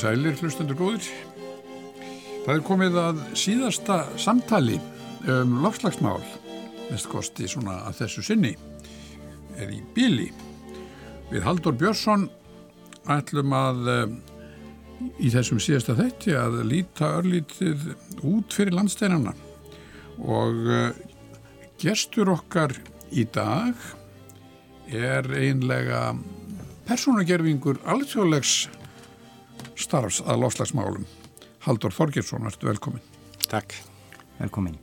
Sælir, hlustendur góðir. Það er komið að síðasta samtali um lofslagsmál, mest kosti svona að þessu sinni, er í bíli. Við Haldur Björnsson ætlum að í þessum síðasta þetti að líta örlítið út fyrir landsteinana og gestur okkar í dag er einlega persónagerfingur alþjóðlegs starfs að lofslagsmálum. Haldur Þorgjursson, ertu velkomin. Takk. Velkomin.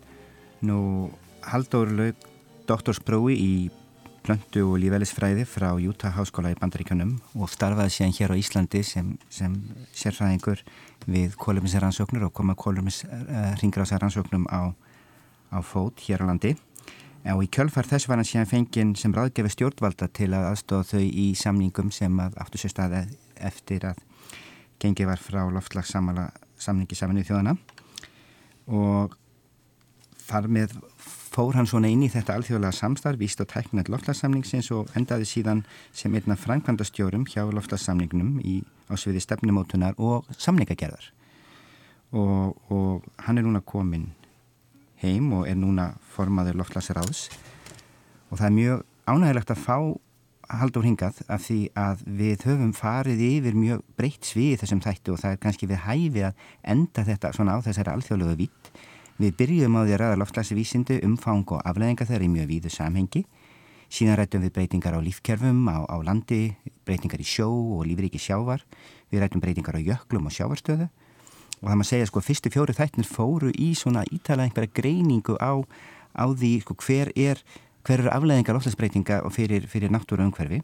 Nú, Haldur laug doktorsprói í plöntu og lífælisfræði frá Utah Háskóla í Bandaríkanum og starfaði síðan hér á Íslandi sem, sem sérfræðingur við kóluminsaransóknur og koma kólumisringráðsaransóknum á, á fót hér á landi. Og í kjölfar þess var hann síðan fenginn sem ráðgefi stjórnvalda til að aðstofa þau í samningum sem að áttu sér staði eftir að gengið var frá loftlagssamala samningi saminu þjóðana og þar með fór hann svona inn í þetta alþjóðlega samstarf víst og tæknað loftlagssamningsins og endaði síðan sem einna frænkvæmdastjórum hjá loftlagssamningnum í ásviði stefnumótunar og samningagerðar. Og, og hann er núna komin heim og er núna formaður loftlagsráðs og það er mjög ánægilegt að fá haldur hingað af því að við höfum farið yfir mjög breytt svið þessum þættu og það er kannski við hæfi að enda þetta svona á þessari alþjóðlegu vitt. Við byrjum á því að ræða loftlæsivísindu, umfang og afleðinga þeirra í mjög víðu samhengi. Síðan rættum við breytingar á lífkerfum, á, á landi, breytingar í sjó og lífriki sjávar. Við rættum breytingar á jöklum og sjávarstöðu og það maður segja sko fyrstu fjóru þættin fóru í svona ítala einhverja greiningu á, á því sko hver er hver eru afleðingar lofslagsbreytinga fyrir, fyrir náttúru umhverfi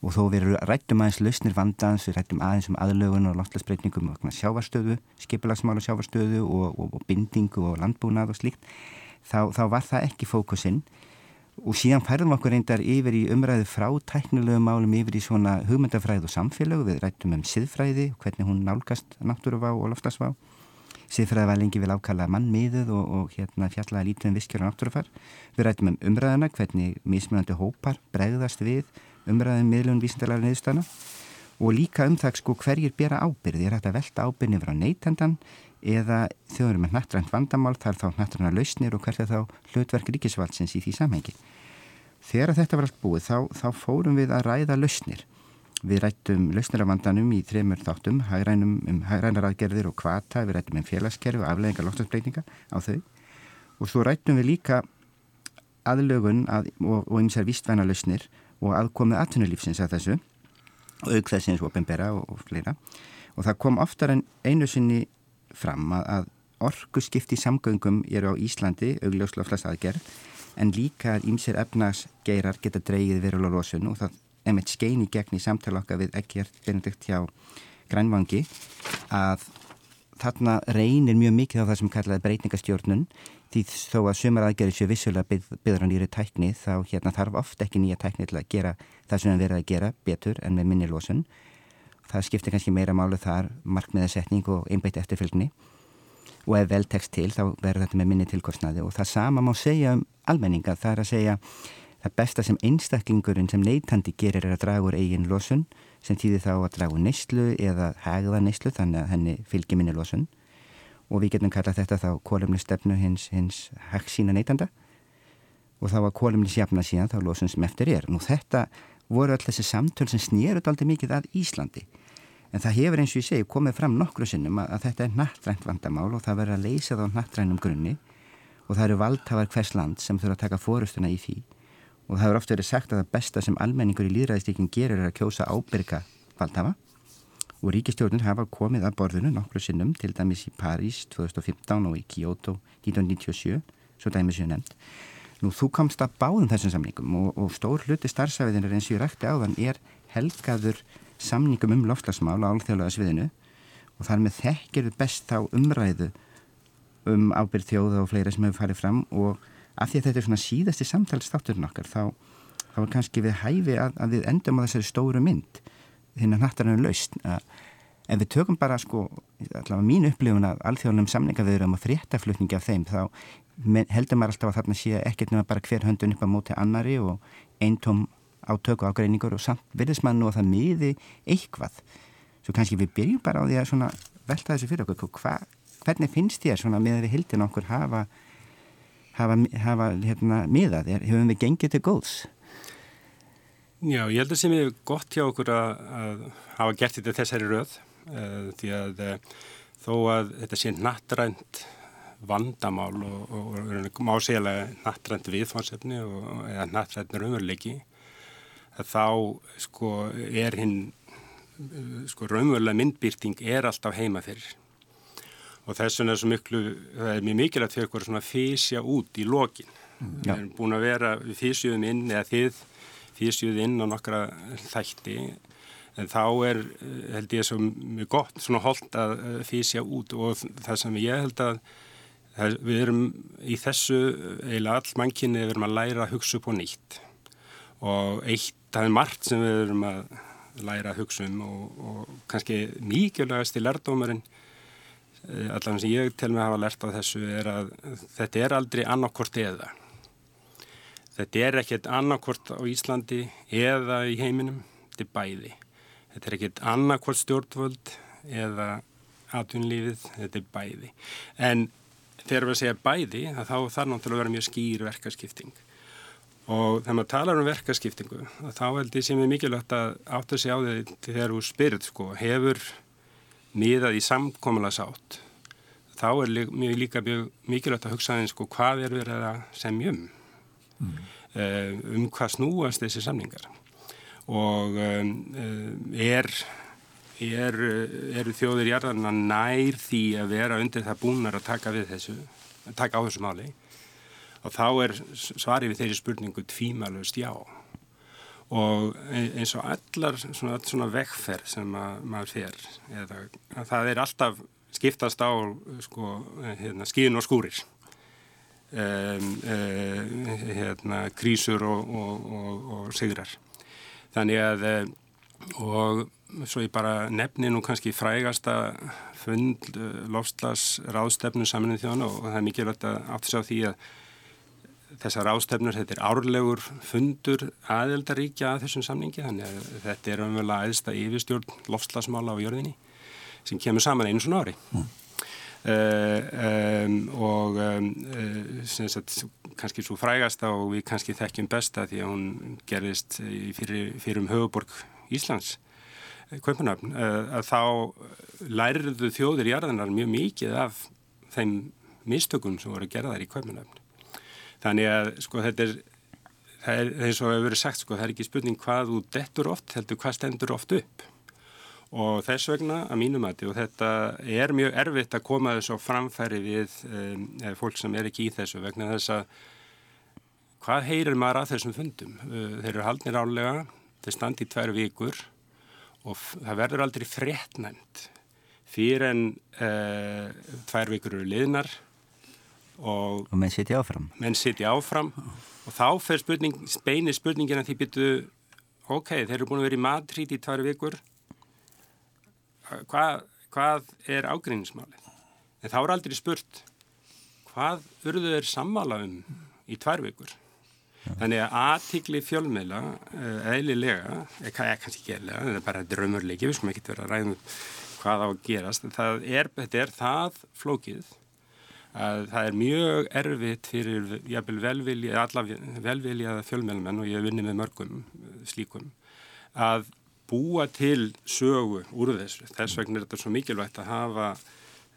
og þó við rættum aðeins lausnir vandans, rættum aðeins um aðlögun og lofslagsbreytingum og sjávarstöðu, skipulagsmála sjávarstöðu og, og, og bindingu og landbúnað og slíkt, þá, þá var það ekki fókusinn. Og síðan færðum okkur reyndar yfir í umræðu frá tæknilegu málum yfir í svona hugmyndafræð og samfélag, við rættum um siðfræði, hvernig hún nálgast náttúruvá og lofslagsvá Siðfræði var lengi vel ákallað mannmiðuð og, og hérna fjallaði lítið um visskjör og náttúrufar. Við rættum um umræðina, hvernig mismunandi hópar bregðast við umræðin miðlun vísindalara niðurstana og líka um það sko hverjir bera ábyrði. Er þetta velta ábyrni frá neytendan eða þjóður með nattrænt vandamál þar þá nattræna lausnir og hvert er þá hlutverk ríkisvaldsins í því samhengi. Þegar þetta var allt búið þá, þá fórum við að ræða lausnir Við rættum lausniravandanum í þremur þáttum, hægrænum, um hægrænaraðgerðir og kvata, við rættum um félagskerfi og afleggingar loftansbreytinga á þau. Og svo rættum við líka aðlögun að, og einsar vistvæna lausnir og aðkomið atvinnulífsins að þessu og auk þessins ofinbera og, og fleira. Og það kom oftar en einu sinni fram að, að orgu skipti samgöngum er á Íslandi augljósloflas aðgerð en líka að ímser efnagsgeirar geta dreyið verulega losun og það emitt skein í gegn í samtala okkar við ekkert benedikt hjá grænvangi að þarna reynir mjög mikið á það sem kallaði breytingastjórnun því þó að sumar aðgerið séu vissulega byð, byður á nýri tækni þá hérna þarf oft ekki nýja tækni til að gera það sem við verðum að gera betur en með minni losun. Það skiptir kannski meira málu þar markmiðasetning og einbætt eftirfylgni og ef vel tekst til þá verður þetta með minni tilkostnaði og það sama má segja um almenninga það er að segja Það besta sem einstaklingurinn sem neytandi gerir er að draga úr eigin losun sem þýðir þá að draga úr neyslu eða hegða neyslu þannig að henni fylgir minni losun. Og við getum kallað þetta þá kólumni stefnu hins, hins hagsína neytanda. Og þá að kólumni sjafna síðan þá losun sem eftir er. Nú þetta voru alltaf þessi samtöl sem snýrut aldrei mikið að Íslandi. En það hefur eins og ég segi komið fram nokkru sinnum að, að þetta er nattrænt vandamál og það verður að leysa það á nattrænum grunni. Og það eru valdhafar hvers land sem þurfa að taka fórustuna í því og það hefur oft verið sagt að það besta sem almenningur í líðræðistíkin gerir er að kjósa ábyrga valdhafa. Og ríkistjórnir hafa komið að borðinu nokkru sinnum til dæmis í París 2015 og í Kyoto 1997 svo dæmis ég nefnd. Nú þú komst að báðum þessum samningum og, og stór hluti starfsæfiðin er eins og ég rætti á þann er helgaður samningum um loftlagsmál á álþjóðlega sviðinu. Og þar með þekkir við best þá umræðu um ábyrð þjóða og fleira sem hefur farið fram og af því að þetta er svona síðasti samtalsstátturinn okkar þá, þá er kannski við hæfi að, að við endum á þessari stóru mynd. Þinn að er laust en við tökum bara sko allavega mín upplifun að alþjóðanum samningaviðurum og fréttaflutningi af þeim þá heldur maður alltaf að þarna sé ekkert nema bara hver höndun upp á móti annari og eintóm átöku ágreiningur og samt verðist maður nú að það miði eitthvað. Svo kannski við byrjum bara á því að velta þessu fyrir okkur. Hva, hvernig finnst þér með við hildin okkur hafa hafa, hafa hérna, miðað, er, hefum við gengið til góðs? Já, ég held að sem hef gott hjá okkur að, að hafa gert þetta þessari röð uh, því að uh, þó að þetta sé nattrænt vandamál og, og, og má segja nattrænt viðfánsefni eða nattrænt raunveruleiki þá sko er hinn sko raunverulega myndbyrting er alltaf heima fyrir og þess vegna er svo miklu, það er mjög mikilvægt fyrir okkur svona físja út í lokin. Mm. við erum búin að vera, við físjuðum inn eða þið físjuð inn á nokkra þætti. En þá er, held ég, svo mjög gott svona holdt að físja út. Og það sem ég held að það, við erum í þessu eiginlega all mannkinni við erum að læra að hugsa upp og nýtt. Og eitt, það er margt sem við erum að læra að hugsa um og, og kannski mikilvægast í lærdomurinn eh, allan sem ég tel mig að hafa lært á þessu er að þetta er aldrei annarkort eða Þetta er ekkert annarkvort á Íslandi eða í heiminum, þetta er bæði. Þetta er ekkert annarkvort stjórnvöld eða atvinnlífið, þetta er bæði. En þegar við segja bæði, þá þarf náttúrulega að vera mjög skýr verkarskipting. Og þegar maður talar um verkarskiptingu, þá held ég sem er mikilvægt að átta sig á því þegar þú spyrir, sko, hefur miðað í samkomulega sátt. Þá er mjög líka mjög mikilvægt að hugsa aðeins, sko, hvað er verið að semjum mm. um hvað snúast þessi samningar og um, er, er, eru þjóðir jarðarna nær því að vera undir það búnar að taka við þessu, taka á þessu máli og þá er svarið við þeirri spurningu tvímalust já og eins og allar svona, svona vekkferð sem að, maður fer eða, það er alltaf skiptast á sko, hérna, skíðin og skúrir um, uh, hérna, krísur og, og, og, og sigrar. Þannig að, eh, og svo ég bara nefni nú kannski frægasta fund lofslas ráðstefnu saminnið þjóna og það er mikilvægt að að sjá því að þessar ráðstefnur, þetta er árlegur fundur aðeldaríkja að þessum samningi, þannig að þetta er umvegulega aðsta yfirstjórn lofslasmála á jörðinni sem kemur saman einu svona ári. Mm. Um, og um, sagt, kannski svo frægasta og við kannski þekkjum besta því að hún gerist fyrir, fyrir um höfuborg Íslands Kaupanöfn, að þá læriðu þjóðir í arðanar mjög mikið af þeim mistökum sem voru gerðar í Kaupanöfn þannig að sko þetta er er eins og hefur verið sagt sko það er ekki spurning hvað þú dettur oft heldur hvað stendur oft upp og þess vegna að mínum og þetta er mjög erfitt að koma þessu á framfæri við um, fólk sem er ekki í þessu vegna þess að hvað heyrir maður að þessum fundum? Uh, þeir eru haldnir álega, þeir standi í tvær vikur og það verður aldrei frettnæmt fyrir en uh, tvær vikur eru liðnar og, og menn sitja áfram menn sitja áfram og þá fer spurning, beinir spurningin að því byttu ok, þeir eru búin að vera í matrít í tvær vikur hvað, hvað er ágreinismálið? En þá er aldrei spurt hvað urðu þeir sammála um í tvær vikur? Ja. Þannig að aðtíkli fjölmiðla eh, eðlilega, eða kannski ekki eðlilega, það er bara draumurleiki, við skulum ekki vera að ræðum hvað á að gerast, það er, þetta er það flókið að það er mjög erfitt fyrir jafnvel velvilja, alla velviljaða fjölmiðlumenn og ég vinni með mörgum slíkum að búa til sögu úr þessu. Þess vegna er þetta svo mikilvægt að hafa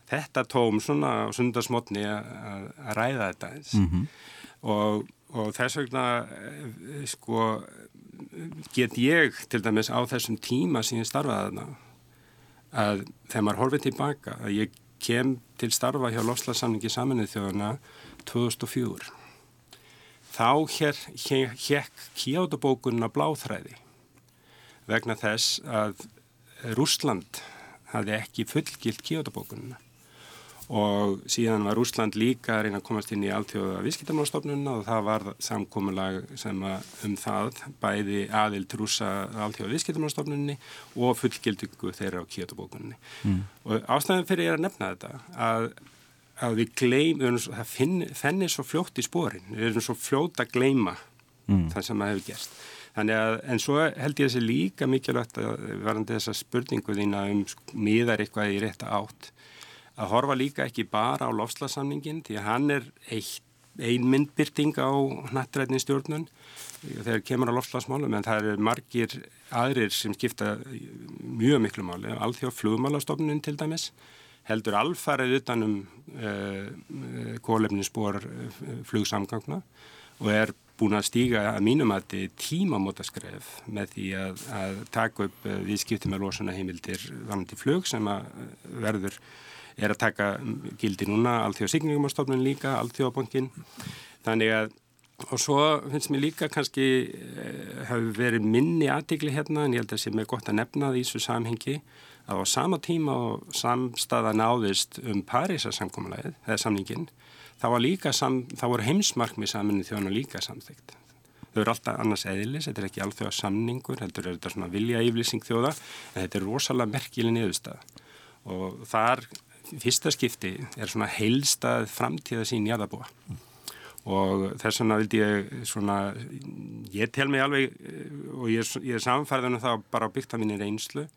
þetta tóm svona á sundarsmotni að ræða þetta eins. Mm -hmm. og, og þess vegna eh, sko get ég til dæmis á þessum tíma sem ég starfaði þarna að þegar maður horfið tilbaka að ég kem til starfa hjá Lofslagssamningi saminnið þjóðana 2004 þá hér hekk kjótabókunna bláþræði vegna þess að Rúsland hafði ekki fullgilt kjótabókununa og síðan var Rúsland líka að reyna að komast inn í alltjóða visskiptarmálstofnununa og það var samkómulag sem um það bæði aðild rúsa alltjóða visskiptarmálstofnunni og fullgildingu þeirra á kjótabókunni mm. og ástæðan fyrir ég að nefna þetta að, að við gleym, það finn, fennir svo fljótt í spórin, við erum svo fljótt að gleima mm. það sem það hefur gerst að, en svo held ég þessi líka mikilvægt að verðandi þessa spurningu þína um miðar eitthvað í rétta átt að horfa líka ekki bara á lofslasamningin því að hann er ein myndbyrting á nattrætni stjórnun þegar kemur á lofslagsmálum en það eru margir aðrir sem skipta mjög miklu máli, alþjóð flugmálastofnun til dæmis heldur alfarið utanum uh, eh, kólefninsbor uh, flugsamgangna og er búin að stíga að mínum að þetta er tímamótaskref með því að, að taka upp eh, viðskipti með losuna heimildir vanandi flug sem að eh, verður er að taka gildi núna allþjóða signingumarstofnun líka, allþjóðabankin þannig að og svo finnst mér líka kannski eh, hafi verið minni aðtikli hérna en ég held að sem er gott að nefna því þessu samhengi að á sama tíma og samstaða náðist um Parísa samkómalæðið, eða samningin það var líka, sam, það voru heimsmarkmið saminu þjóna líka samþygt. Þau eru alltaf annars eðlis, þetta er ekki alþjóða samningur, þetta er þetta svona vilja yflýsing þjóða, en þetta er rosalega merkilin niðurstað. Og þar, fyrsta skipti, er svona heilstað framtíða sín jæðabúa. Og þess vegna vildi ég svona, ég tel mig alveg, og ég, ég er samfærðan um það bara byggt á minni reynslu,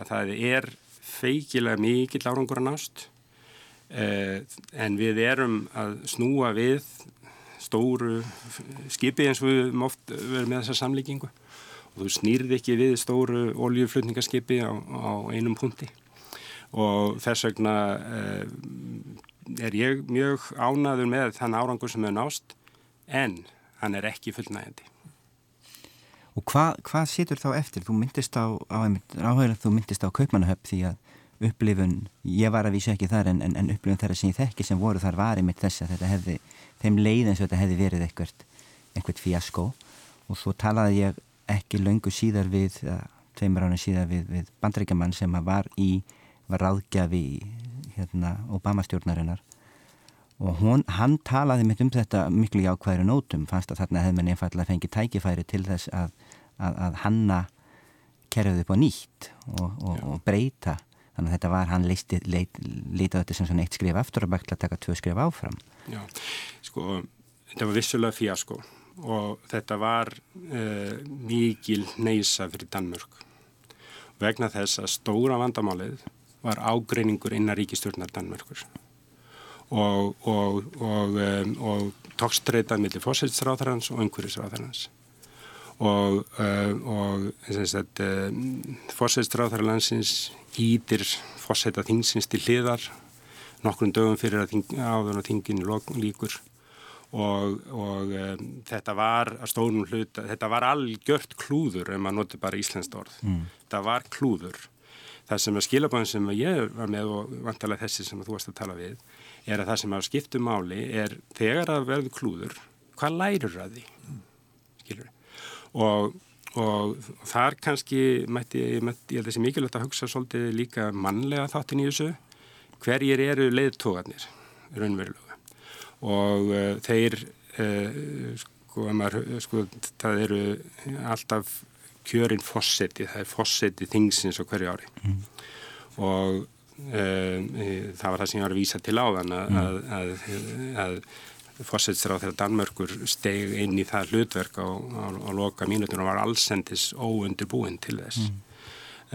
að það er feikilega mikill árangur að nást. Eh, en við erum að snúa við stóru skipi eins og við oft verið með þessa samlíkingu og þú snýrði ekki við stóru oljuflutningaskipi á, á einum punkti og þess vegna eh, er ég mjög ánaður með þann árangur sem hefur nást en hann er ekki fullnægandi. Og hvað hva situr þá eftir? Þú myndist á, á, þú myndist á kaupmannahöpp því að upplifun, ég var að vísa ekki þar en, en, en upplifun þar sem ég þekki sem voru þar var einmitt þess að þetta hefði, þeim leið eins og þetta hefði verið eitthvað, eitthvað fjasko og svo talaði ég ekki löngu síðar við, tveimur ánum síðar við, við bandrækjaman sem var í, var ráðgjafi í hérna, Obama-stjórnarinnar. Og hún, hann talaði mitt um þetta miklu jákvæðri nótum, fannst að þarna hefði mann einfallega fengið tækifæri til þess að, að, að hanna kerfið upp á nýtt og, og, og breyta. Þannig að þetta var, hann lítið þetta sem eitt skrif aftur og bækla að taka tvö skrif áfram. Já, sko, þetta var vissulega fíasko og þetta var uh, mikil neysa fyrir Danmörk. Vegna þess að stóra vandamálið var ágreiningur innar ríkistjórnar Danmörkur og, og, og, um, og tókstreitað millir fósilsráþarans og umhverjusráþarans og, og uh, fósætstráðar landsins ítir fósæta þingsins til hliðar nokkrum dögum fyrir að þing, áður og þinginu líkur og, og um, þetta var að stónum hlut, þetta var algjört klúður ef maður noti bara íslenskt orð. Mm. þetta var klúður það sem að skilabáðin sem ég var með og vantalega þessi sem þú varst að tala við er að það sem að skiptu máli er þegar að verður klúður hvað lærir að því? Skilur og, og þar kannski mætti, mætti, ég að sé mikilvægt að hugsa svolítið líka mannlega þáttin í þessu. Hverjir eru leiðtógarnir raunverulega? Og uh, þeir uh, sko, maður, sko það eru alltaf kjörinn fósetti, það er fósetti þingsins á hverju ári mm. og uh, það var það sem ég var að vísa til á þann að, mm. að, að, að fórsætsráð þegar Danmörkur steg inn í það hlutverk á, á, á loka mínutunum var allsendis óundirbúin til þess mm.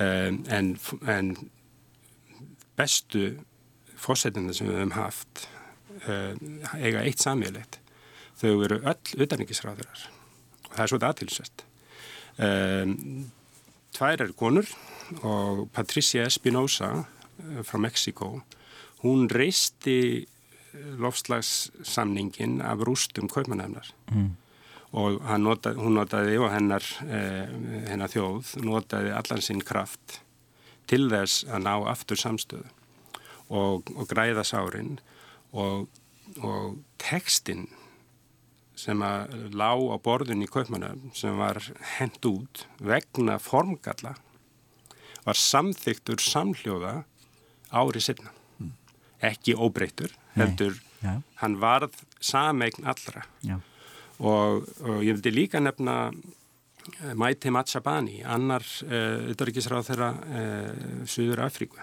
um, en, en bestu fórsætina sem við hefum haft um, eiga eitt samílegt þau eru öll utanrikkisráðurar og það er svolítið aðtilsvært um, tvær er konur og Patricia Espinosa uh, frá Mexiko hún reisti lofslagssamningin af rústum kaupmanöfnar mm. og notaði, hún notaði og hennar, eh, hennar þjóð notaði allan sinn kraft til þess að ná aftur samstöðu og, og græða sárin og, og tekstinn sem að lá á borðun í kaupmanöfn sem var hend út vegna formgalla var samþyktur samhljóða árið sinna ekki óbreytur, heldur Nei, hann varð sameign allra. Og, og ég vildi líka nefna uh, Maite Matsabani annar auðvitaðrikisráð uh, þeirra uh, Suður Afríku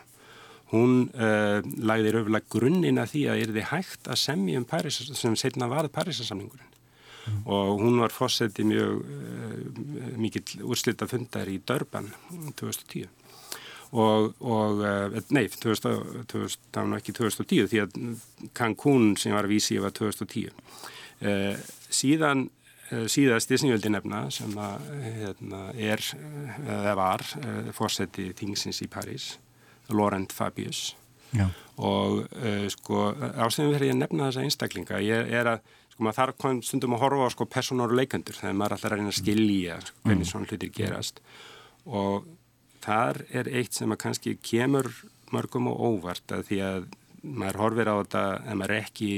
hún uh, lagði röfulega grunninn að því að er þið hægt að semja um Paris sem setna varð Parísasamningurinn mm. og hún var fósetti mjög uh, mikill úrslita fundar í Dörban 2010 og, og uh, nei, 2000, 2000, það var ekki 2010 því að Cancún sem var að vísi var 2010 uh, síðan síðast í snjöldin nefna sem að, hérna, er eða var fórseti Tingsins í París Laurent Fabius Já. og uh, sko ástæðum fyrir að nefna þessa einstaklinga ég er að sko maður þarf kom stundum að horfa á sko personáru leikendur þegar maður alltaf er að reyna að skilja sko, hvernig mm. svona hlutir gerast. Og þar er eitt sem að kannski kemur mörgum og óvart að því að maður horfir á þetta ef maður er ekki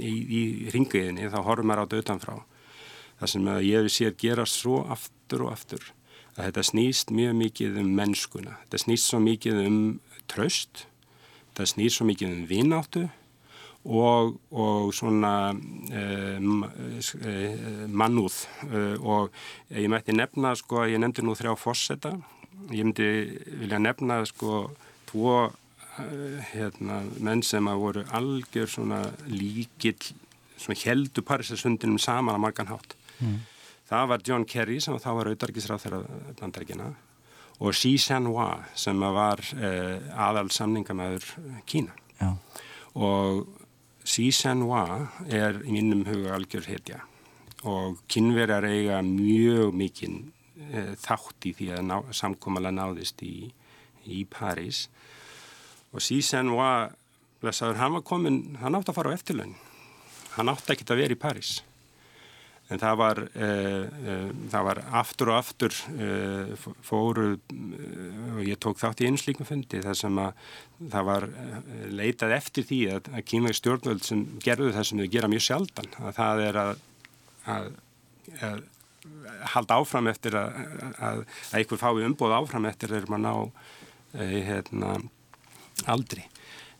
í, í ringiðinni þá horfir maður á þetta utanfrá. Það sem ég sé að gera svo aftur og aftur að þetta snýst mjög mikið um mennskuna. Þetta snýst svo mikið um tröst það snýr svo mikið um vináttu og, og svona uh, uh, mannúð uh, og ég mætti nefna sko, ég nefndi nú þrjá fórseta ég myndi vilja nefna sko tvo hérna, menn sem að voru algjör svona líkil svona heldu Parísasundinum saman á margan hátt mm. það var John Kerry sem þá var auðarkisráð þeirra bandarækina og Xi Shenhua sem var eh, aðal samningamæður Kína Já. og Xi Shenhua er í mínum huga algjör hetja og kynverjar eiga mjög mikinn eh, þátt í því að ná, samkómalega náðist í, í París. Og Xi Shenhua blessaður, hann var komin, hann átti að fara á eftirlaun. Hann átti ekki að vera í París en það var, uh, uh, það var aftur og aftur uh, fóru og ég tók þátt í einslíkum fundi þar sem að það var leitað eftir því að, að kýmvegi stjórnvöld sem gerðu það sem þau gera mjög sjaldan að það er að, að, að halda áfram eftir að einhver fái umbóð áfram eftir þegar maður ná hérna, aldri.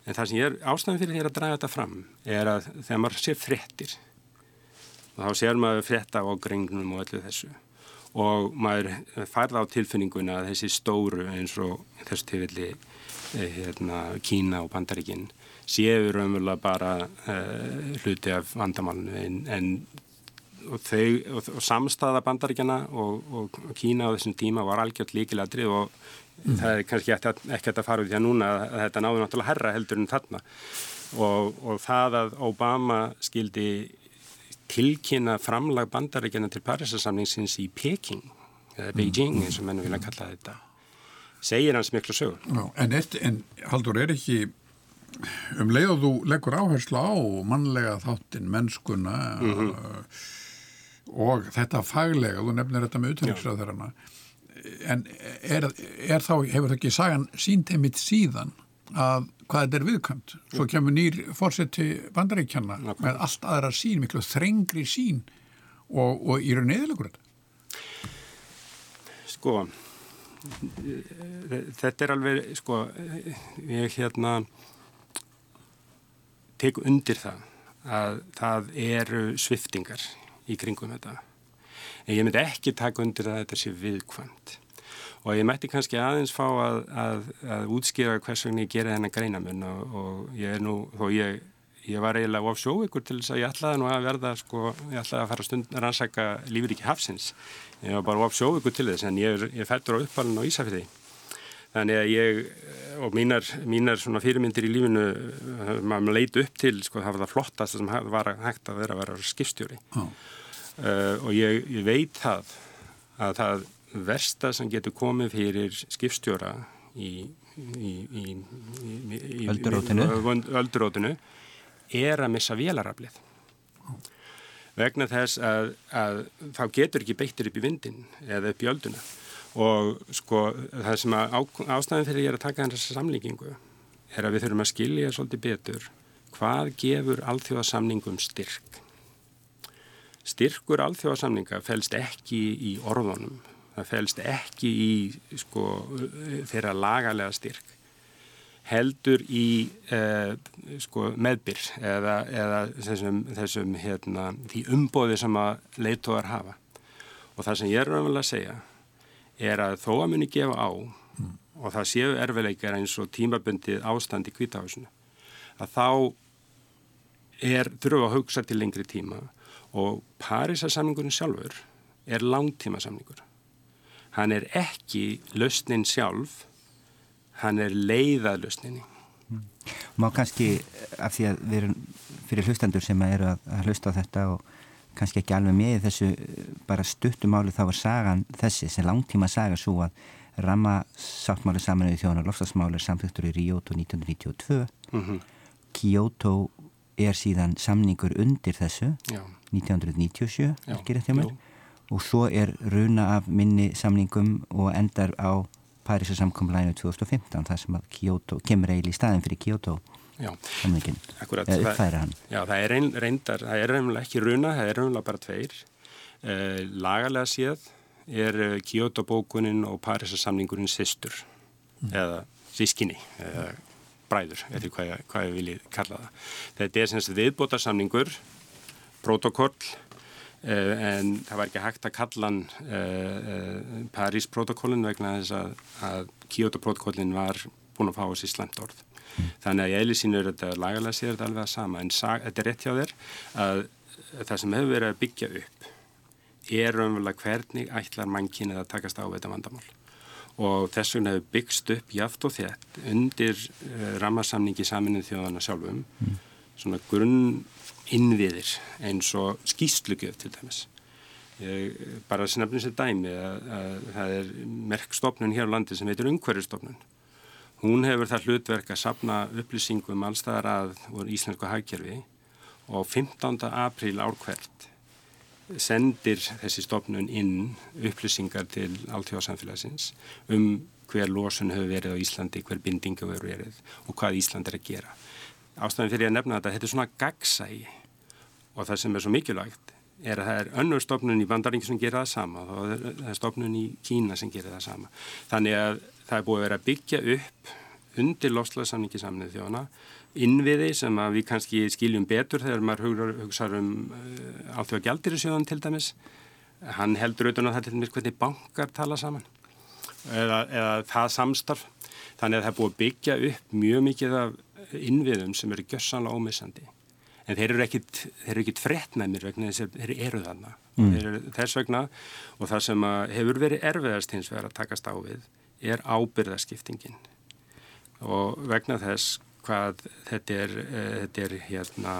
En það sem ég er ástæðan fyrir því að draga þetta fram er að þegar maður sé frettir og þá sér maður frétta á grengnum og öllu þessu. Og maður færða á tilfinninguna að þessi stóru eins og þessu tilfelli eh, hérna, Kína og Bandaríkinn séu raunverulega bara uh, hluti af vandamálinu. En, en og, þau, og, og samstaða Bandaríkjana og, og Kína á þessum tíma var algjört líkiladrið og mm. það er kannski ekki að fara út því að núna að þetta náðu náttúrulega herra heldur en þarna. Og það að Obama skildi tilkynna framlag bandaríkjana til Parísasamningsins í Peking eða Beijing eins og menn vilja kalla þetta. Segir hans miklu sögur Já, en, eitt, en Haldur er ekki um leið og þú leggur áherslu á mannlega þáttin mennskuna mm -hmm. og þetta faglega, þú nefnir þetta með utanriksraðurana en er, er þá, hefur það ekki sagan sínt heimitt síðan að hvað þetta er viðkvæmt. Svo kemur nýr fórseti bandaríkjana með allt aðra sín, miklu þrengri sín og, og í raun eðilegur þetta. Sko, þetta er alveg, sko, ég hérna tek undir það að það eru sviftingar í kringum þetta. En ég myndi ekki taka undir að þetta sé viðkvæmt og ég mætti kannski aðeins fá að, að, að útskýra hvers vegna ég gera þennan greinamun og, og ég er nú, þó ég, ég var eiginlega of sjóvikur til þess að ég ætlaði nú að verða, sko, ég ætlaði að fara stund að rannsaka lífriki hafsins. Ég var bara of sjóvikur til þess en ég, ég fættur á uppalinn á Ísafriði. Þannig að ég, og mínar, mínar fyrirmyndir í lífinu, maður leiti upp til, sko, það var það flottast sem var hægt að vera að vera skipstjóri. Oh. Uh, og ég, ég veit það að það versta sem getur komið fyrir skipstjóra í, í, í öldurótinu er að missa vélaraflið. Vegna þess að, að þá getur ekki beittur upp í vindin eða upp í ölduna. Og sko það sem að á, ástæðin fyrir ég er að taka þessa samlíkingu er að við þurfum að skilja svolítið betur hvað gefur alþjóðasamningum styrk. Styrkur alþjóðasamninga fælst ekki í orðunum það fælst ekki í sko, þeirra lagalega styrk heldur í eh, sko, meðbyr eða, eða þessum, þessum hérna, því umbóði sem að leittóðar hafa og það sem ég er raunverulega að segja er að þó að muni gefa á mm. og það séu erfileikar eins og tímabundið ástand í kvítahásinu að þá er þurfa að hugsa til lengri tíma og Parísasamningurinn sjálfur er langtíma samningur. Hann er ekki lausnin sjálf, hann er leiðað lausninni. Mm. Má kannski, af því að við erum fyrir hlustendur sem eru að, að hlusta á þetta og kannski ekki alveg með þessu bara stuttumáli þá var sagan þessi sem langtíma saga svo að ramma sáttmáli saminuði þjóðan og lofstafsmáli samþjóttur í Ríóto 1992 mm -hmm. Kyoto er síðan samningur undir þessu Já. 1997 Já. Og svo er runa af minni samningum og endar á Parísa samkomlæðinu 2015 þar sem að Kyoto kemur eiginlega í staðin fyrir Kyoto samningin eða uppfæra hann Já, það er reyn, reyndar, það er reynilega ekki runa það er reynilega bara tveir uh, lagalega séð er uh, Kyoto bókunin og Parísa samningurinn sýstur mm. eða sískinni eða bræður, eða hvað, hvað ég vilji kalla það. Þetta er semst viðbótarsamningur, protokoll, en það var ekki hægt að kalla hann uh, uh, París-protokollin vegna þess að, að Kyoto-protokollin var búin að fá þessi slemt orð. Mm. Þannig að ég eðli sínu er þetta lagalega sér þetta alveg að sama, en sag, þetta er rétt hjá þér að það sem hefur verið að byggja upp er umverulega hvernig ætlar mannkynið að takast á þetta vandamál og þess vegna hefur byggst upp jáft og þétt undir uh, rammarsamningi saminnið þjóðana sjálfum mm. svona grunn innviðir eins og skýstlugjöf til dæmis. Ég, bara að snabna sér dæmi að, að það er merkstofnun hér á landi sem heitir Ungverðistofnun. Hún hefur það hlutverk að sapna upplýsingum allstaðar að voru íslensku hagkerfi og 15. apríl árkvært sendir þessi stofnun inn upplýsingar til alltjóðsamfélagsins um hver losun hefur verið á Íslandi, hver bindingu hefur verið og hvað Ísland er að gera. Ástæðan fyrir að nefna þetta, þetta er svona gagsægi og það sem er svo mikilvægt er að það er önnur stofnun í bandaringi sem gerir það sama og það er stofnun í Kína sem gerir það sama. Þannig að það er búið að vera að byggja upp undir lofslaðsamningi samnið þjóna innviði sem að við kannski skiljum betur þegar maður hugsaður um uh, eh, alltaf gældirisjóðan til dæmis. Hann heldur auðvitað að það til dæmis hvernig bankar tala saman eða, eða það samstarf. Þannig að það er búið að byggja upp mjög mikið af innviðum sem eru gössanlega ómissandi. En þeir eru ekkit, ekkit frettnæmir vegna þess að þeir eru þarna. Mm. þeir eru þess vegna og það sem hefur verið erfiðast hins vegar að takast á við er ábyrðaskiptingin og vegna þess hvað þetta er, uh, þetta er hérna,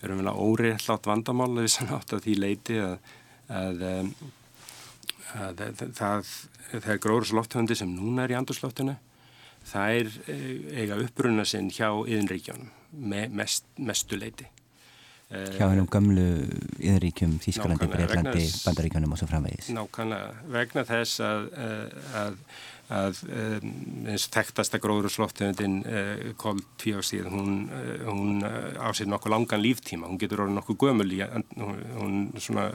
að óriðlátt vandamál við sann átt að því leiti að, að, um, að, að það, það er gróðurslófthöndi sem núna er í andurslóftinu það er eh, eiga uppruna sinn hjá yðinríkjónum me, mest, mestu leiti. Hjá hennum gamlu yðinríkjum, Þísklandi, Breitlandi, Bandaríkjónum og svo framvegis. Nákvæmlega, vegna þess að að eins þekktasta gróðurslóftegundin eh, koldfíóksíð hún, eh, hún eh, á sér nokkuð langan líftíma, hún getur orðið nokkuð gömul hún svona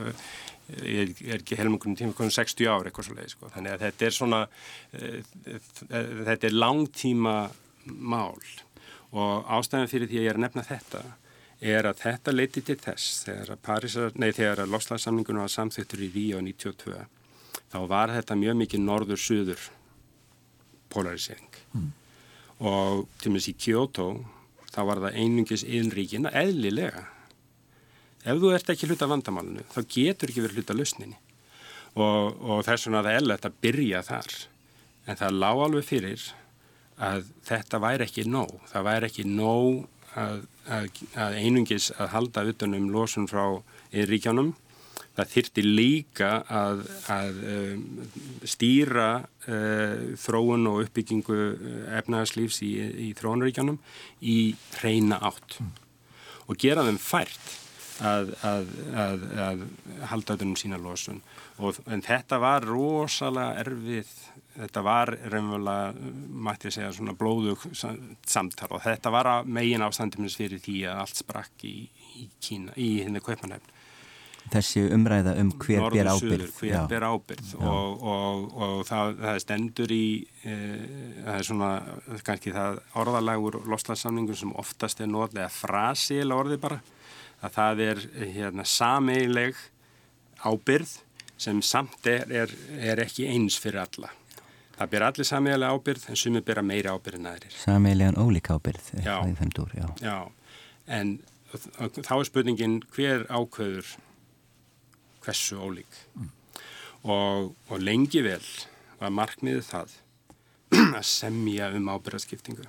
er, er ekki helmungunum tíma, 60 ár eitthvað svo leið, sko. þannig að þetta er svona þetta er langtíma mál og ástæðan fyrir því að ég er að nefna þetta er að þetta leiti til þess þegar að Parísar, nei þegar að Loslarsamningunum var samþýttur í Ríó 92 þá var þetta mjög mikið norður-suður polarisering mm. og til og meins í Kyoto þá var það einungis innríkina eðlilega ef þú ert ekki hluta vandamálinu þá getur ekki verið hluta lausninni. Og, og þess vegna það er lett að byrja þar. En það lág alveg fyrir að þetta væri ekki nóg. Það væri ekki nóg að, að, að einungis að halda utanum losun frá innríkjanum Það þyrti líka að, að um, stýra uh, þróun og uppbyggingu uh, efnæðarslífs í, í þróunaríkjanum í reyna átt. Mm. og gera þeim fært að, að, að halda auðvunum sína losun. Og, en þetta var rosalega erfið, þetta var reynverulega, mætti ég segja, svona blóðug samtal. Og þetta var megin ástandimins fyrir því að allt sprakk í, í Kína, í henni kaupanhefn þessi umræða um hver Norður, ber ábyrð hver já. ber ábyrð og, og, og það, það stendur í e, það er svona kannski það orðalagur loslansamningur sem oftast er nótlega frasi eða orði bara að það er hérna, sameileg ábyrð sem samt er, er, er ekki eins fyrir alla. Það ber allir sameilega ábyrð en sumir bera meira ábyrð en aðrir. Sameilegan ólík ábyrð já, dúr, já. já, en þá er spurningin hver ákveður hversu ólík? Mm. og, og lengi vel var markmiðið það að semja um ábyrðaskiptingu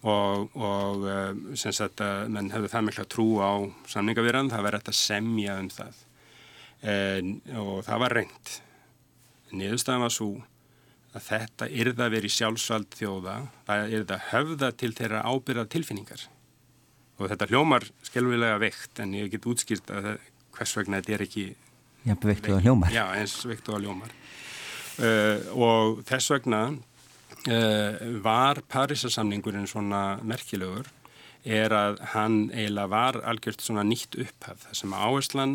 og, og eh, sem sagt að menn hefðu það mikla trú á samningavirðan, það var rétt að semja um það. En, og það var reynd niðurstaðan var svo að þetta yrða verið sjálfsvald þjóða, það yrða höfða til þeirra ábyrða tilfinningar. Og þetta hljómar skelvilega veikt en ég get útskýrt að hvers vegna þetta er ekki Já, veikt og hljómar. Já, eins veikt og hljómar. Uh, og þess vegna var Parísasamningurinn svona merkilegur er að hann eiginlega var algjört svona nýtt upphaf það sem áherslan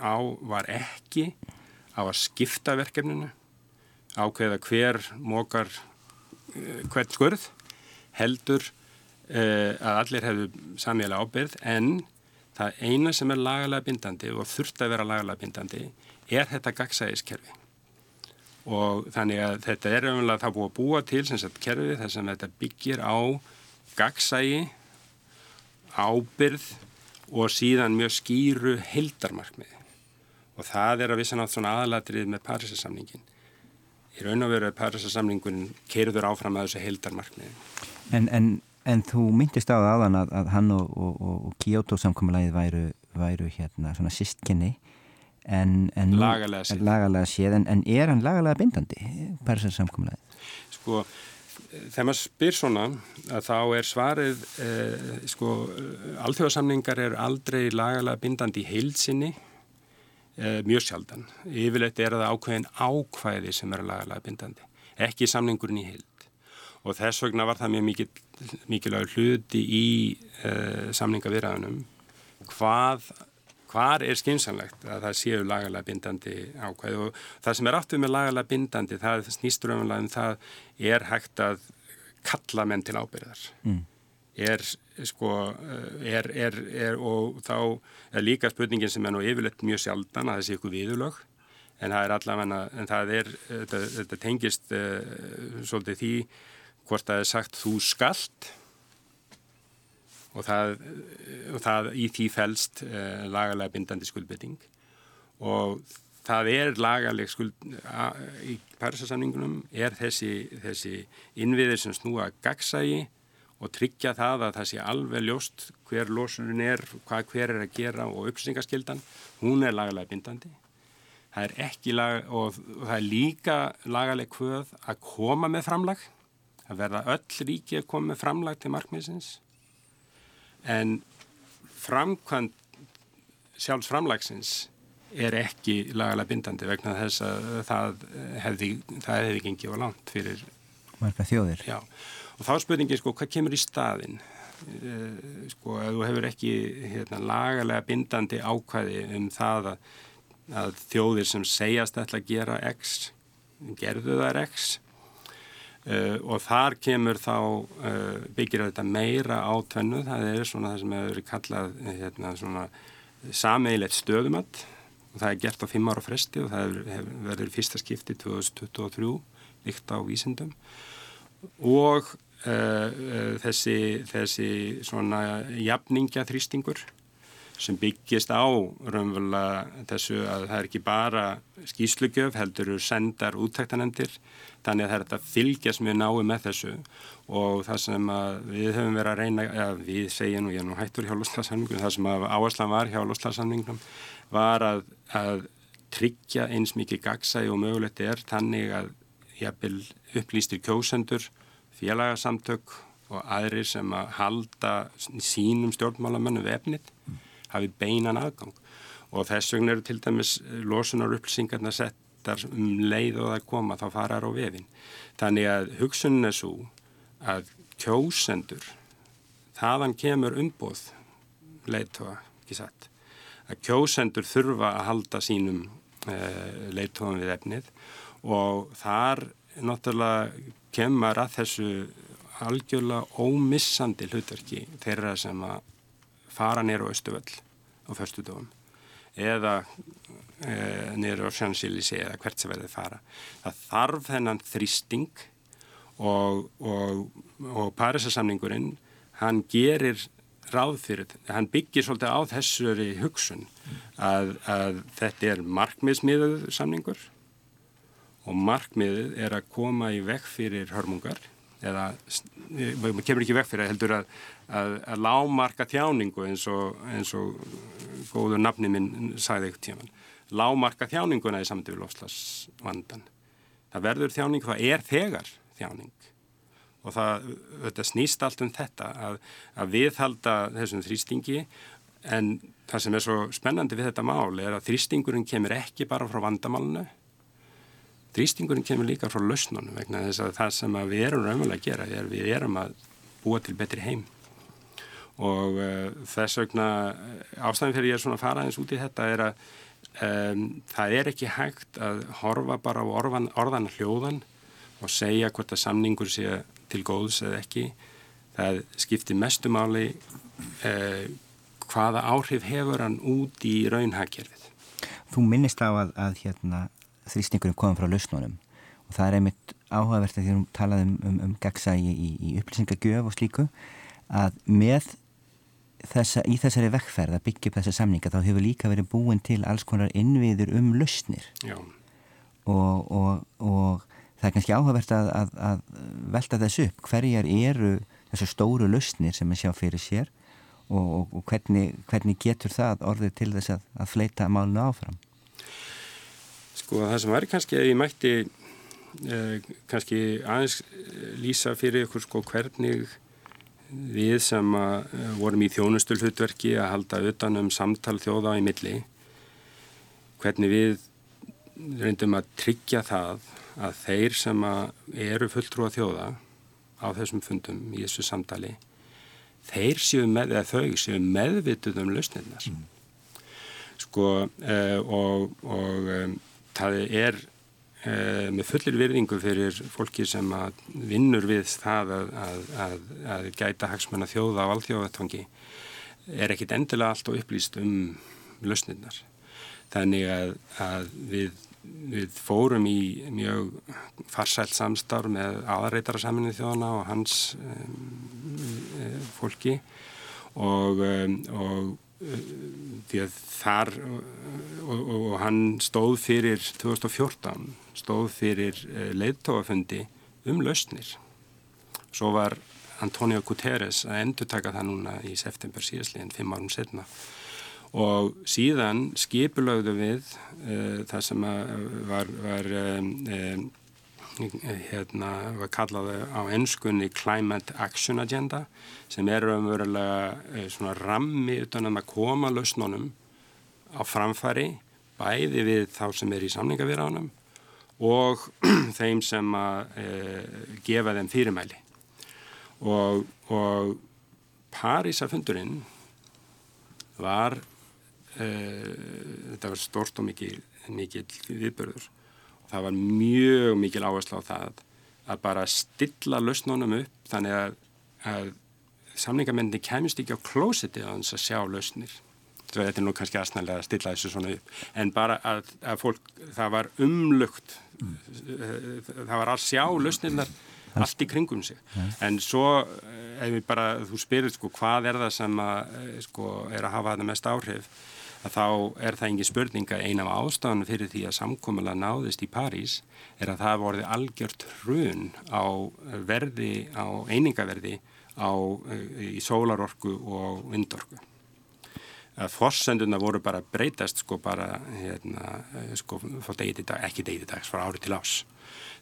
á var ekki á að skipta verkefninu ákveða hver mókar uh, hvert skurð heldur uh, að allir hefðu samíla ábyrð en það eina sem er lagalega bindandi og þurft að vera lagalega bindandi er þetta gagsæðiskerfi og þannig að þetta er umvel það búið að búa til sem sagt kerfi þar sem þetta byggir á gagsægi, ábyrð og síðan mjög skýru heldarmarkmiði og það er að vissan átt svona aðalatrið með Parísasamningin. Í raun og veru að Parísasamningun kerður áfram að þessu heldarmarkmiði. En, en, en þú myndist á það aðan að, að hann og, og, og Kyoto samkommulagið væru, væru hérna svona sistkinni en, en lagalega séð, lagalega séð. En, en er hann lagalega bindandi Parísar samkommulagið? Sko, þegar maður spyr svona að þá er svarið eh, sko, alþjóðasamningar er aldrei lagalega bindandi í heilsinni eh, mjög sjaldan. Yfirleitt er það ákveðin ákvæði sem er lagalega bindandi ekki samningurinn í heild. Og þess vegna var það mjög mikil, mikilvægur hluti í eh, samningavirðanum hvað hvar er skynsanlegt að það séu lagalega bindandi ákvæði og það sem er aftur með lagalega bindandi það snýstur umlega um það er hægt að kalla menn til ábyrðar mm. er sko er, er, er og þá er líka spurningin sem er nú yfirleitt mjög sjaldan að það sé ykkur viðulög en það er allavega en það er, þetta, þetta tengist uh, svolítið því hvort það er sagt þú skalt og það, og það í því fælst uh, eh, lagalega bindandi skuldbytting og það er lagaleg skuld í Parísasamningunum er þessi, þessi innviðir sem snúa gagsægi og tryggja það að það sé alveg ljóst hver losunin er, hvað hver er að gera og uppsyngaskildan, hún er lagalega bindandi. Það er ekki lag, og, og það er líka lagaleg hvöð að koma með framlag, að verða öll ríki að koma með framlag til markmiðsins en framkvæmt sjálfs framlagsins er ekki lagalega bindandi vegna þess að það hefði, það hefði gengið á langt fyrir marga þjóðir. Já, og þá spurningi sko, hvað kemur í staðin? Eh, sko, að þú hefur ekki hérna, lagalega bindandi ákvæði um það að, að þjóðir sem segjast ætla að gera X, gerðu það X Uh, og þar kemur þá uh, byggir þetta meira á tvennu, það er svona það sem hefur kallað hérna, svona sameigilegt stöðumatt og það er gert á fimm ára fresti og það verið fyrsta skipti 2023 líkt á vísindum. Og uh, þessi, þessi svona jafningja þrýstingur sem byggist á raunverulega þessu að það er ekki bara skýslugjöf heldur eru sendar úttæktanemdir þannig að það er þetta fylgjast mjög nái með þessu. Og það sem við höfum verið að reyna, eða við segjum og ég er nú hættur hjá loslarsamningum, það sem áherslan var hjá loslarsamningum var að, að tryggja eins mikið gagsægi og mögulegt er þannig að jafnvel upplýstir kjósendur, félagasamtök og aðrir sem að halda sínum stjórnmálamönnum vefnit hafi beinan aðgang og þess vegna eru til dæmis losunar upplýsingarna sett settar um leið og það koma þá farar á vefin. Þannig að hugsunin er svo að kjósendur, þaðan kemur umbóð leittóa, ekki satt, að kjósendur þurfa að halda sínum eh, leittóan við efnið og þar náttúrulega kemur að þessu algjörlega ómissandi hlutverki þeirra sem að fara nýra á Östuvöll á förstu dögum eða e, niður á Sjansilísi eða hvert sem verður fara. Það þarf þennan þrýsting og, og, og Parísasamningurinn hann gerir ráð fyrir, hann byggir svolítið á þessari hugsun að, að þetta er markmiðsmiðuð samningur og markmiðið er að koma í vekk fyrir hörmungar eða maður kemur ekki vekk fyrir heldur að, að, að lámarka þjáningu eins og, eins og góður nafni minn sagði ekkert tíman lámarka þjáninguna í samtífi lofslagsvandan það verður þjáning, það er þegar þjáning. Og það, þetta snýst allt um þetta að, að viðhalda þessum þrýstingi en það sem er svo spennandi við þetta mál er að þrýstingurinn kemur ekki bara frá vandamálunu þrýstingurinn kemur líka frá lausnunum vegna þess að það sem að við erum raunverulega að gera er við erum að búa til betri heim. Og uh, þess vegna ástæðin fyrir ég er svona að fara eins út í þetta er að um, það er ekki hægt að horfa bara á orðan, orðan hljóðan og segja hvort að samningur sé til góðs eða ekki. Það skiptir mestumáli uh, hvaða áhrif hefur hann út í raunhagkerfið. Þú minnist á að, að hérna, þrýstingurinn komið frá lausnunum. Og það er einmitt áhugavert að við talaðum um, um, um gagsa í, í, upplýsingagjöf og slíku að með þessa, í þessari vekkferð að byggja upp þessa samninga þá hefur líka verið búin til alls konar innviður um lausnir. Og, og, og það er kannski áhugavert að, að, að velta þessu upp. Hverjar eru þessu stóru lausnir sem við sjá fyrir sér og, og hvernig, hvernig getur það orðið til þess að, að fleita málunu áfram Sko það sem væri kannski að ég mætti eh, kannski aðeins lýsa fyrir ykkur sko hvernig við sem eh, vorum í þjónustulhutverki að halda utan um samtal þjóða í milli hvernig við reyndum að tryggja það að þeir sem eru fulltrúa þjóða á þessum fundum í þessu samtali þeir séu með, eða þau séu meðvituð um lausnirnar mm. sko eh, og, og það er eh, með fullir virðingu fyrir fólki sem vinnur við það að, að, að, að gæta hagsmenn að þjóða á alþjóðatangi er ekkit endilega allt og upplýst um lausnirnar. Þannig að við, við fórum í mjög farsælt samstarf með aðarreitara saminu þjóðana og hans um, fólki og, um, og því að þar og, og, og hann stóð fyrir 2014 stóð fyrir eh, leiðtóafundi um lausnir. Svo var Antonio Guterres að endur taka það núna í september síðastleginn, fimm árum setna og síðan skipulögðu við uh, það sem var, var um, um, hérna, var kallaði á ennskunni Climate Action Agenda sem er umverulega uh, svona rammi utan um að koma lausnunum á framfæri bæði við þá sem er í samningavirðanum og þeim sem að e, gefa þeim fyrirmæli. Og, og Parísafundurinn var e, þetta var stort og mikil viðbörður það var mjög mikil áherslu á það að bara stilla lausnunum upp þannig að, að samningamenni kemist ekki á klósiti á þess að sjá lausnir þetta er nú kannski aðsnæðilega að stilla þessu svona upp en bara að, að fólk, það var umlugt mm. það var að sjá lausnirnar allt í kringum sig mm. en svo eh, ef við bara, þú spyrir sko hvað er það sem að, eh, sko, er að hafa þetta mest áhrif að þá er það engin spurninga eina af ástafan fyrir því að samkómulega náðist í París er að það vorði algjört hrun á verði, á einingaverði á, eh, í sólarorku og vindorku forsenduna voru bara breytast sko bara hérna, sko frá degi dag, ekki degi til dags, frá ári til ás.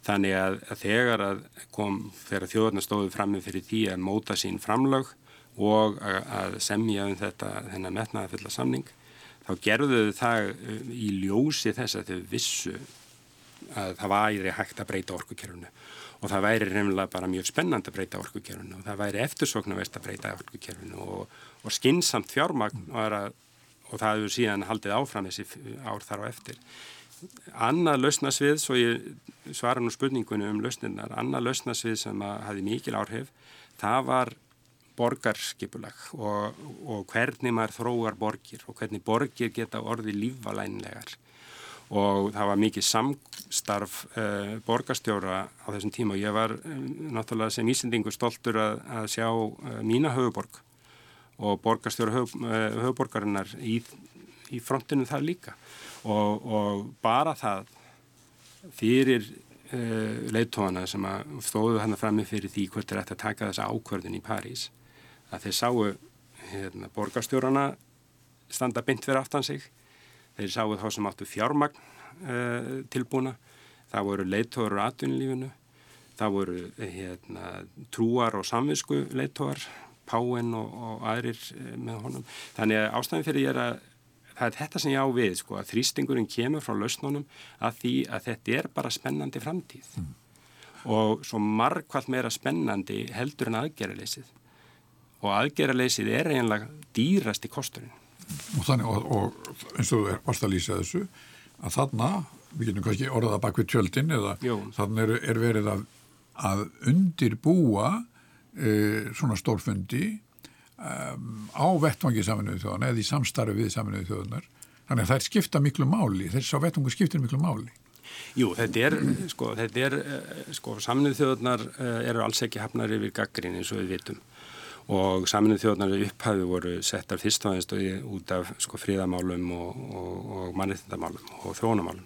Þannig að, að þegar að kom, þegar þjóðarna stóðu fram með fyrir því að móta sín framlög og að, að semja um þetta þennan metnaða fulla samning, þá gerðuðu það uh, í ljósi þess að þau vissu að það væri hægt að breyta orkukerfunu og það væri reynilega bara mjög spennand að breyta orkukerfunu og það væri eftirsoknavert að breyta orkukerfinu og og skinsamt fjármagn að, og það hefur síðan haldið áfram þessi ár þar á eftir. Annað lausnasvið, svo ég svara nú spurningunum um lausnirnar, annað lausnasvið sem hafi mikil áhrif, það var borgarskipulag og, og hvernig maður þróar borgir og hvernig borgir geta orði lífvalænlegar og það var mikið samstarf uh, borgarstjóra á þessum tíma og ég var uh, náttúrulega sem ísendingu stoltur að, að sjá uh, mína höfuborg og borgarstjóra höf, höfuborgarinnar í, í frontinu þar líka. Og, og bara það fyrir uh, leittóana sem að stóðu hann fram með fyrir því hvort er eftir að taka þessa ákvörðun í París að þeir sáu hérna, borgarstjórana standa bynd fyrir aftan sig. Þeir sáu þá sem áttu fjármagn uh, tilbúna. Það voru leittóar á atvinnulífinu. Það voru hérna, trúar og samvisku leittóar Páinn og, og aðrir eh, með honum. Þannig að ástæðin fyrir ég er að það er þetta sem ég á við, sko, að þrýstingurinn kemur frá lausnunum að því að þetta er bara spennandi framtíð. Mm. og svo margkvælt meira spennandi heldur en aðgerraleysið og aðgerraleysið er einlega dýrast í kosturinn. Og þannig, og, og eins og þú varst að lýsa þessu, að þarna, við getum kannski orðað bak við tjöldin eða Jú. þannig er, er verið að, að undirbúa e, svona stórfundi um, á vettvangi saminuðu þjóðana eða í samstarfi við saminuðu þjóðanar þannig að það er skipta miklu máli þess að vettvangu skiptir miklu máli Jú, þetta er, sko, þetta er eh, sko, saminuðu þjóðanar eh, eru alls ekki hafnar yfir gaggrín eins og við vitum og saminuðu þjóðanar upphafi voru settar fyrst og aðeins út af sko, fríðamálum og, og, og mannreitindamálum og þrónamálum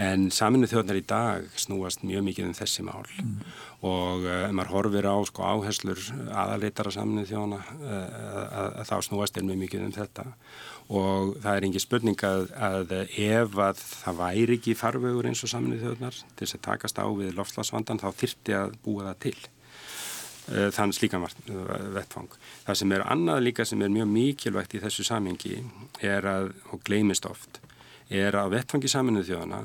en saminu þjóðnar í dag snúast mjög mikið um þessi mál. Mm. og ef uh, maður horfir á sko, áherslur aðaleitara saminu þjóðna uh, þá snúast er mjög mikið um þetta. Og það er engin spurning að, að ef að það væri ekki farvegur eins og saminu þjóðnar til þess að takast á við lofslagsvandan þá þyrti að búa það til þann slíkan vettfang. Það sem er annað líka sem er mjög mikilvægt í þessu samhengi er að, og gleimist oft, er að vettfangi saminuð þjóðana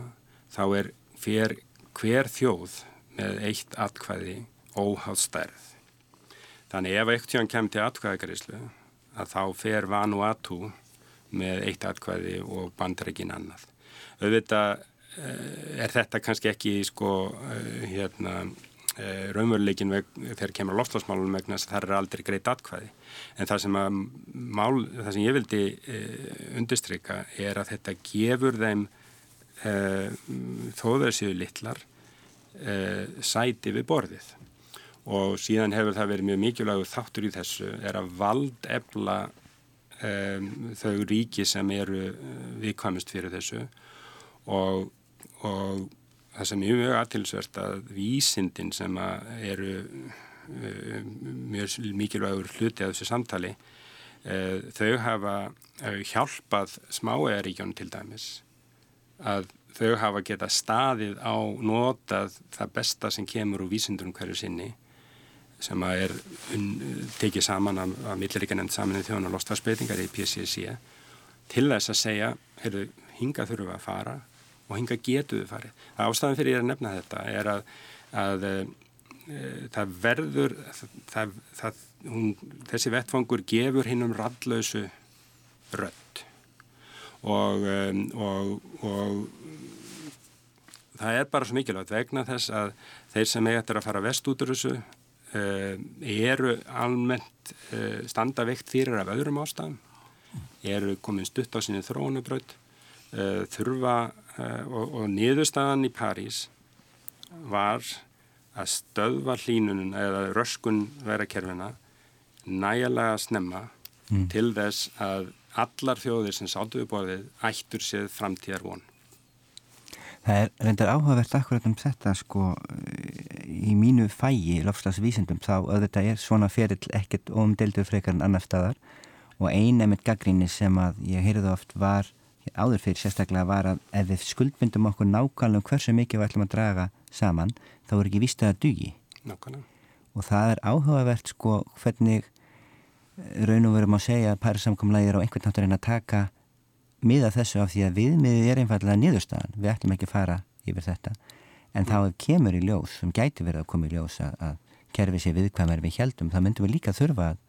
þá er hver, hver þjóð með eitt atkvæði óháð stærð. Þannig ef eitt tjón kemur til atkvæðagaríslu að þá fer Vanuatu með eitt atkvæði og bandreikin annað. Auðvitað eh, er þetta kannski ekki sko eh, hérna eh, raunveruleikin þegar kemur loftlagsmálunum vegna þess að það er aldrei greitt atkvæði. En það sem, mál, það sem ég vildi undistrykka er að þetta gefur þeim Eh, þó þessu littlar eh, sæti við borðið og síðan hefur það verið mjög mikilvægur þáttur í þessu er að valdefla um, þau ríki sem eru viðkvæmust fyrir þessu og, og það sem mjög aðtilsvert að vísindin sem að eru um, mjög mikilvægur hluti af þessu samtali uh, þau hafa hjálpað smáegaríkjónu til dæmis að þau hafa geta staðið á notað það besta sem kemur úr vísindunum hverju sinni sem að er tekið saman af, af milliríkanemnd saminnið þjóðan og lostfarsbreytingar í PCC til þess að segja, heyrðu, hinga þurfum að fara og hinga getu við farið. Það ástæðan fyrir ég að nefna þetta er að, að e, það verður, það, það, hún, þessi vettfangur gefur hinn um rallausu rödd og, og, og það er bara svo mikilvægt vegna þess að þeir sem eiga eftir að fara vest út úr þessu uh, eru almennt uh, standa veikt fyrir af öðrum ástæðum eru komin stutt á sinni þróunubraut uh, þurfa og, og niðurstaðan í París var að stöðva hlínunum eða röskun verakerfina nægilega snemma mm. til þess að allar þjóðir sem sáttuðu borðið ættur séð framtíðar von. Það er reyndar áhugavert akkurat um þetta sko í mínu fægi lofslagsvísindum þá auðvitað er svona ferill ekkert óumdeldur frekar en annar staðar og eina með gaggríni sem að ég heyrði oft var áður fyrir sérstaklega var að ef við skuldbindum okkur nákvæmlega um hversu mikið við ætlum að draga saman þá er ekki vist að það dugi. Nákvæmlega. Og það er áhugavert sko hvernig raun og verum að segja að pærisamkomlæðir á einhvern náttúrulega að taka miða þessu af því að viðmiðið er einfallega niðurstaðan, við ætlum ekki að fara yfir þetta, en þá ef kemur í ljós, sem gæti verið að koma í ljós að, að kerfi sér viðkvæmar við heldum, þá myndum við líka þurfa að,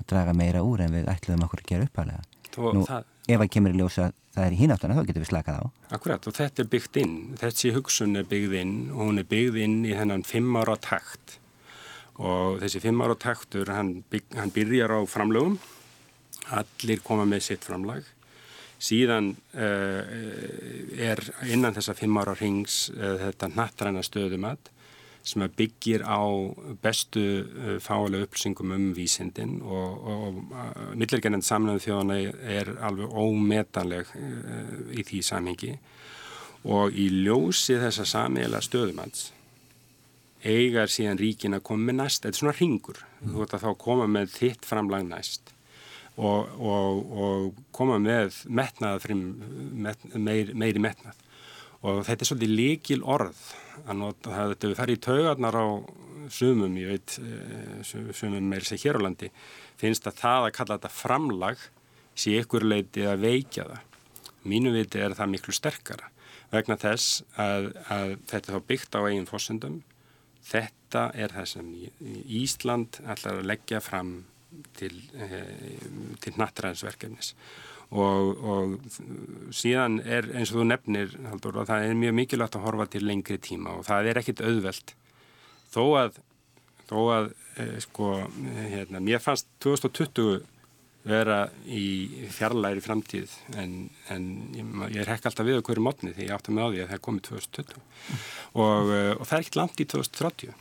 að draga meira úr en við ætlum okkur að gera uppálega. Nú, það... ef það kemur í ljós að það er í hínáttuna, þá getum við slakað á. Akkurat, og þetta er byggt inn, þessi hugsun er byggð inn og hún er byggð inn í þennan fimm ára takt. Og þessi fimm ára taktur hann, bygg, hann byrjar á framlögum. Allir koma með sitt framlag. Síðan uh, er innan þessa fimm ára rings uh, þetta nattræna stöðumat sem byggir á bestu uh, fálega upplýsingum um vísindin og, og uh, millergennend samlega þjóðana er alveg ómetanleg uh, í því samhengi. Og í ljósi þessa samíla stöðumanns eigar síðan ríkin að koma með næst, þetta er svona ringur, mm. þú veit að þá koma með þitt framlag næst og, og, og koma með metnað met, meir, meiri metnað. Og þetta er svolítið líkil orð að nota, það hefur farið í taugarnar á sumum, ég veit eh, sumum meir sem hér á landi finnst að það að kalla þetta framlag sé ykkur leiti að veikja það. Mínu viti er það miklu sterkara vegna þess að, að þetta þá byggt á eigin fórsendum þetta er það sem Ísland ætlar að leggja fram til, eh, til nattræðinsverkefnis og, og síðan er eins og þú nefnir Haldur, það er mjög mikilvægt að horfa til lengri tíma og það er ekkit auðvelt. Þó að, þó að eh, sko, hérna, mér fannst 2020 vera í fjarlæri framtíð en, en ég er hekk alltaf við okkur í mótni því ég átti með á því að það er komið 2020 og, eh, og það er ekkit langt í 2030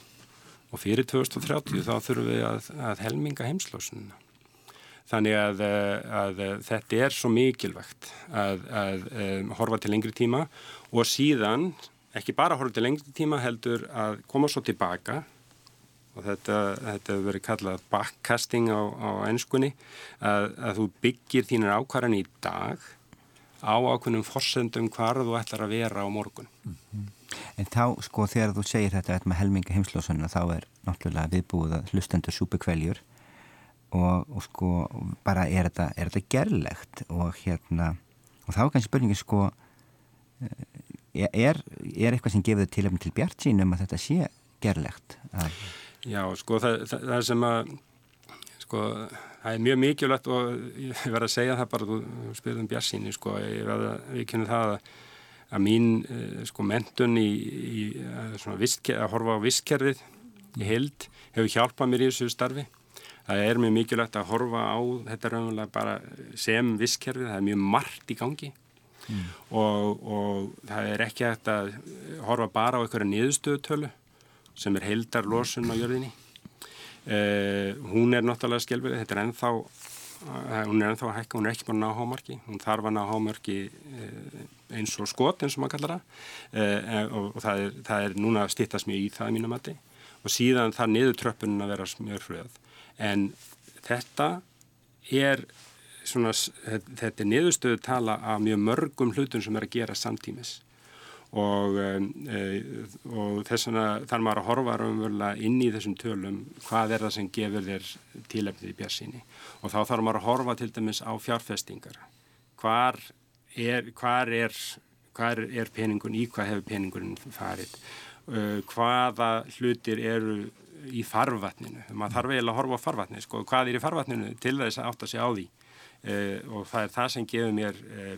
og fyrir 2030 þá þurfum við að, að helminga heimslósununa Þannig að, eh, að eh, þetta er svo mikilvægt að, að um, horfa til lengri tíma og síðan ekki bara horfa til lengri tíma heldur að koma svo tilbaka og þetta hefur verið kallað backcasting á, á ennskunni að, að þú byggir þínir ákvarðan í dag á ákveðnum forsendum hvar þú ætlar að vera á morgun. Mm -hmm. En þá sko þegar þú segir þetta með helminga heimslósunna þá er náttúrulega viðbúið að hlustendur súpekveljur og, og sko bara er þetta, er þetta gerlegt? Og hérna og þá er kannski spurningi sko eh, er, er eitthvað sem gefur til til bjart sínum að þetta sé gerlegt? Að... Já sko það, það, það sem að sko það er mjög mikilvægt og ég verði að segja það bara þú spyrðum bjart síni sko ég verði að við kynum það að að mín eh, sko mentun í, í að, vistker, að horfa á visskerfið í held hefur hjálpað mér í þessu starfi það er mjög mikilvægt að horfa á þetta raunverulega bara sem visskerfi, það er mjög margt í gangi. Mm. og, og það er ekki hægt að horfa bara á einhverja niðurstöðutölu sem er heildar losun á jörðinni. Eh, hún er náttúrulega skjálfur, þetta er ennþá eh, hún er ennþá að hækka, hún er ekki bara ná hámarki. Hún þarf að ná hámarki eh, eins og skot eins og maður kallar það. Eh, og, það er, það er núna að stýttast mjög í það mínum mati. Og síðan það niður tröppunum að vera mjög hröð en þetta er svona, þetta er niðurstöðu tala af mjög mörgum hlutum sem er að gera samtímis. Og, e, og þess vegna þarf maður að horfa raunverulega inn í þessum tölum hvað er það sem gefur þér tílefnið í björnsíni og þá þarf maður að horfa til dæmis á fjárfestingar. Hvar er, hvar er, hvar er peningun, í hvað hefur peningun farið, uh, hvaða hlutir eru í farvatninu. Maður þarf eiginlega að horfa á farvatni, sko, hvað er í farvatninu til þess að átta sig á því uh, og það er það sem gefur mér uh,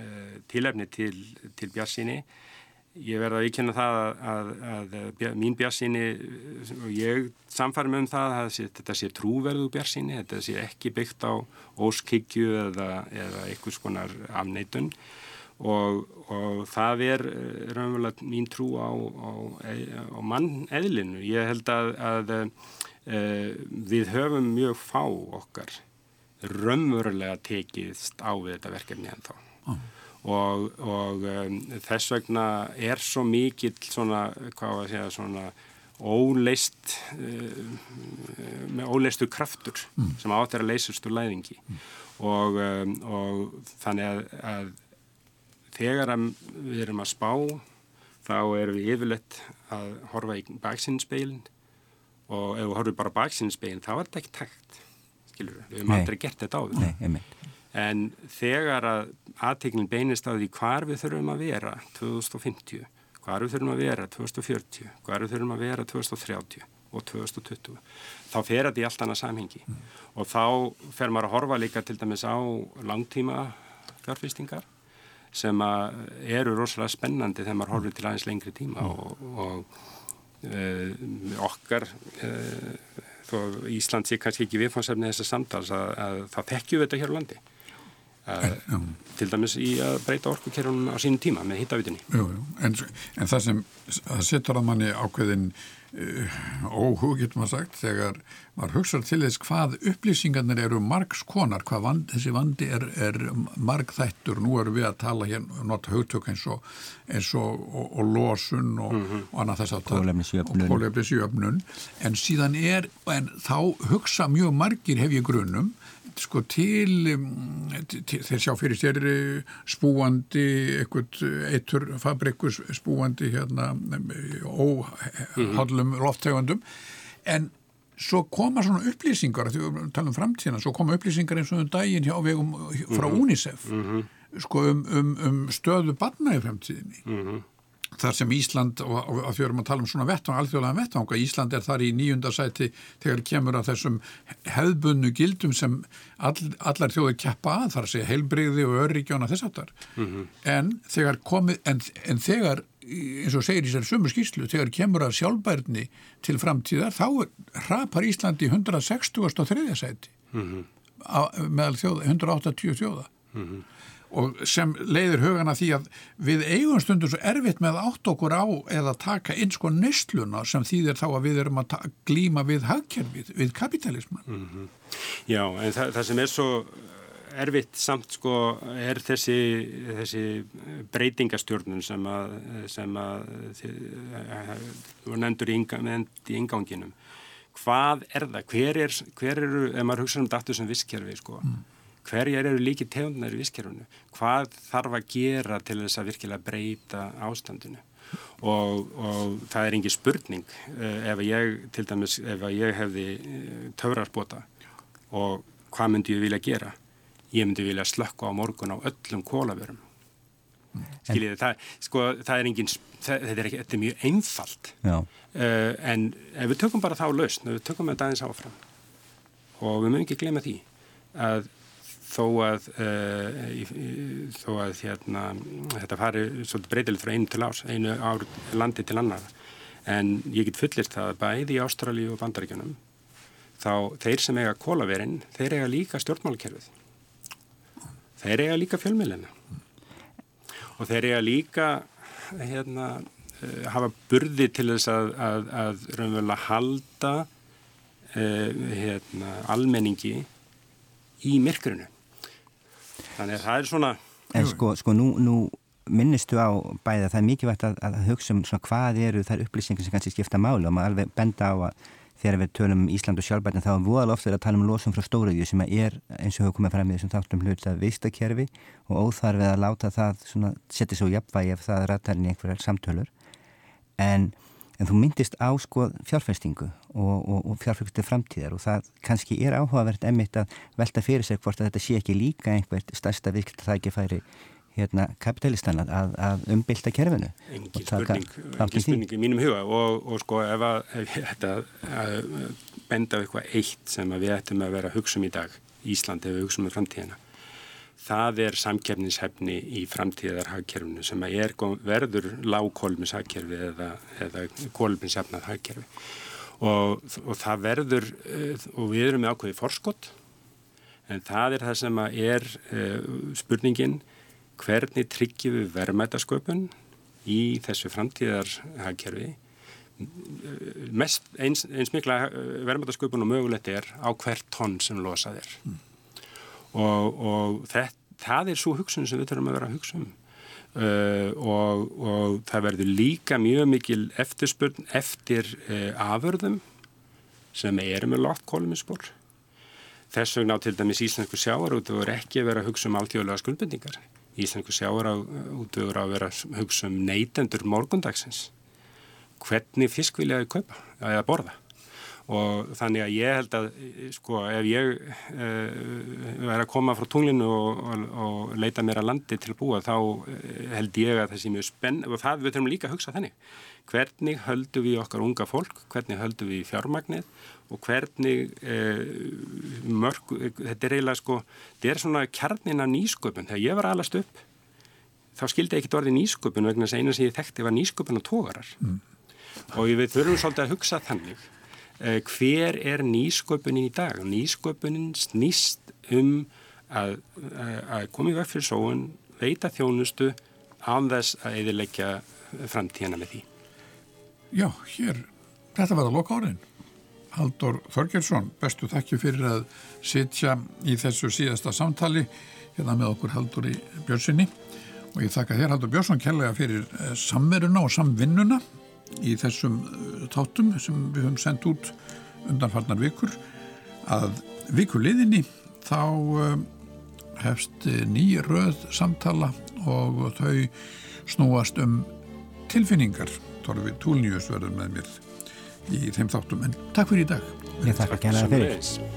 uh, tilefni til, til bjassinni. Ég verða að vikina það að, að, að mín bjassinni og ég samfærum um það að þetta sé trúverðu bjassinni, þetta sé ekki byggt á óskikju eða, eða einhvers konar afneitun og, og það er eh, raunverulega mín trú á, á, á mann-eðlinu. Ég held að, að e, við höfum mjög fá okkar raunverulega tekist á við þetta verkefni en þá. Oh. Og, og um, þess vegna er svo mikill svona, hvað að segja, svona óleist uh, með óleistu kraftur mm. sem átt er að leysast úr læðingi mm. og, um, og þannig að, að þegar við erum að spá þá erum við yfirleitt að horfa í baksinnspeilin og ef við horfum bara baksinnspeilin þá er þetta ekki takt skilur við, við hefum aldrei gert þetta á því en þegar að aðteglinn beinist á því hvar við þurfum að vera 2050, hvar við þurfum að vera 2040, hvar við þurfum að vera 2030 og 2020 þá fer þetta í allt annað samhengi. Mm. og þá fer maður að horfa líka til dæmis á langtíma fjárfýstingar sem eru rosalega spennandi þegar maður horfður til aðeins lengri tíma mm. og, og uh, okkar uh, þó Ísland sé kannski ekki viðfánsefni þessar samtals að, að það þekkju þetta hér á landi uh, til dæmis í að breyta orkukerunum á sínum tíma með hittavitinni. En, en það sem það setur að manni ákveðin óhug, getur maður sagt, þegar maður hugsaður til þess hvað upplýsingarnir eru margskonar, hvað vand, þessi vandi er, er margþættur, nú eru við að tala hér, nota hugtök eins og, eins og, og, og losun og, mm -hmm. og annað þess að pólefnisjöfnun, en síðan er, en þá hugsa mjög margir hef ég grunum, sko til, til þeir sjá fyrir sér eh, spúandi eitthvað eittur fabrikus spúandi hérna óhaldum lofttegundum en svo koma svona upplýsingar þegar við talum um framtíðina, svo koma upplýsingar eins og um daginn hjá vegum frá mhm. UNICEF mm -hmm. sko um, um, um stöðu barna í framtíðinni mm -hmm þar sem Ísland, og að fjörum að tala um svona vettvang, alþjóðlega vettvang, Ísland er þar í nýjunda sæti þegar kemur að þessum hefðbunnu gildum sem all, allar þjóður keppa að, þar að segja heilbreyði og örríkjóna þess aftar. Mm -hmm. En þegar komið, en, en þegar, eins og segir í sér sumu skýrslu, þegar kemur að sjálfbærni til framtíðar, þá rapar Ísland í 160. og 3. sæti mm -hmm. meðal þjóða, 180 þjóða. Mm -hmm og sem leiðir hugana því að við eigum stundur svo erfitt með átt okkur á eða taka inn sko nesluna sem þýðir þá að við erum að glíma við hagkerfið, við kapitalisman. Mm -hmm. Já, en það, það sem er svo erfitt samt sko er þessi, þessi breytingastjórnun sem að, sem að þú nefndur í, í inganginum. Hvað er það? Hver, er, hver eru, ef maður hugsa um datu sem visskerfi sko, mm hverjar eru líki tegundunar í visskerfunu, hvað þarf að gera til þess að virkilega breyta ástandinu og, og það er engi spurning uh, ef ég, til dæmis, ef ég hefði uh, töfrarbota og hvað myndi ég vilja gera? Ég myndi vilja slökka á morgun á öllum kólaförum. Skiljiði, það, sko, það er engin, það, þetta er ekki, þetta er mjög einfalt uh, en ef við tökum bara þá lausn, ef við tökum þetta aðeins áfram og við mögum ekki glema því að þó að, uh, þó að hérna, þetta fari svolítið breytilegt frá einu til ás, einu ár landi til annar. En ég get fullist það bæði í Ástralíu og Bandaríkjunum þá þeir sem eiga kólaverinn, þeir eiga líka stjórnmálakerfið. Þeir eiga líka fjölmiðlina. Og þeir eiga líka hérna, uh, hafa burði til þess að, að, að raunverulega halda uh, hérna, almenningi í myrkurinu. Þannig að það er svona... En sko, sko nú, nú minnistu á bæða það er mikilvægt að, að hugsa um svona hvað eru þær upplýsingar sem kannski skipta máli. Og maður alveg benda á að þegar við tölum um Ísland og sjálfbætna þá er voðal ofta að tala um losum frá stóriðju sem er eins og hefur komið fram í þessum þáttum hlut að vistakerfi og óþarfið að láta það setja svo jafnvægi ef það rættar í einhverjar samtölur. En en þú myndist á sko fjárfestingu og, og, og fjárfestingu framtíðar og það kannski er áhugavert emitt að velta fyrir sig hvort að þetta sé ekki líka einhvert stærsta vikt það ekki færi hérna kapitalistanna að, að umbylta kerfinu Engin spurning, engin spurning í mínum huga. Og, og sko ef að, ef ég ætta að benda á eitthvað eitt sem við ættum að vera að hugsa um í dag Íslandi ef við hugsa um framtíðina það er samkefnishefni í framtíðarhagkerfinu sem er, verður lágkólmishagkerfi eða, eða kólminsefnað hagkerfi og, og það verður eh, og við erum með ákveði forskott en það er það sem er uh, spurningin hvernig tryggjum við verðmætasköpun í þessu framtíðarhagkerfi? Mest eins, eins mikla eh, verðmætasköpun og mögulegt er á hvert tonn sem losað er. Mm og, og það, það er svo hugsun sem við þurfum að vera að hugsa um. Uh, og, og það verður líka mjög mikil eftirspurn eftir uh, aförðum sem eru með látt kóluminspor þess vegna á til dæmis Íslensku sjáarútur ekki vera að hugsa um alltjóðlega skuldbendingar Íslensku sjáarútur að vera að hugsa um neytendur morgundagsins. Hvernig fisk viljaði kaupa eða borða og þannig að ég held að sko ef ég uh, er að koma frá tunglinu og, og, og leita mér að landi til að búa þá eh, held ég að það sé mjög spenn og það við þurfum líka að hugsa þannig. Hvernig höldum við okkar unga fólk? Hvernig höldum við fjármagnir og hvernig uh, mörg, þetta er eiginlega sko þetta er svona kjarnin af nýsköpun. Þegar ég var alast upp þá skildi ég ekkit orði nýsköpun vegna þess að eina sem ég þekkti var nýsköpun og tógarar mm. og við þurfum svolítið að hugsa þannig. Eh, hver er nýsköpunin í dag? Nýsköpunin snýst um að, að koma í veg fyrir sóun, veita þjónustu án þess að eðilegja framtíðana með því. Já, hér, þetta var að loka árin. Haldur Þorgjersson, bestu þakki fyrir að sitja í þessu síðasta samtali hérna með okkur Haldur í Björnssoni og ég þakka þér Haldur Björnsson kærlega fyrir eh, samveruna og samvinnuna í þessum eh, tátum sem við höfum sendt út undanfarnar vikur að vikuliðinni þá eh, hefst ný röð samtala og þau snúast um tilfinningar. Torfi Túlnius verður með mér í þeim þáttum. En takk fyrir í dag. Ég þakka kærlega fyrir. Sömuleiðis.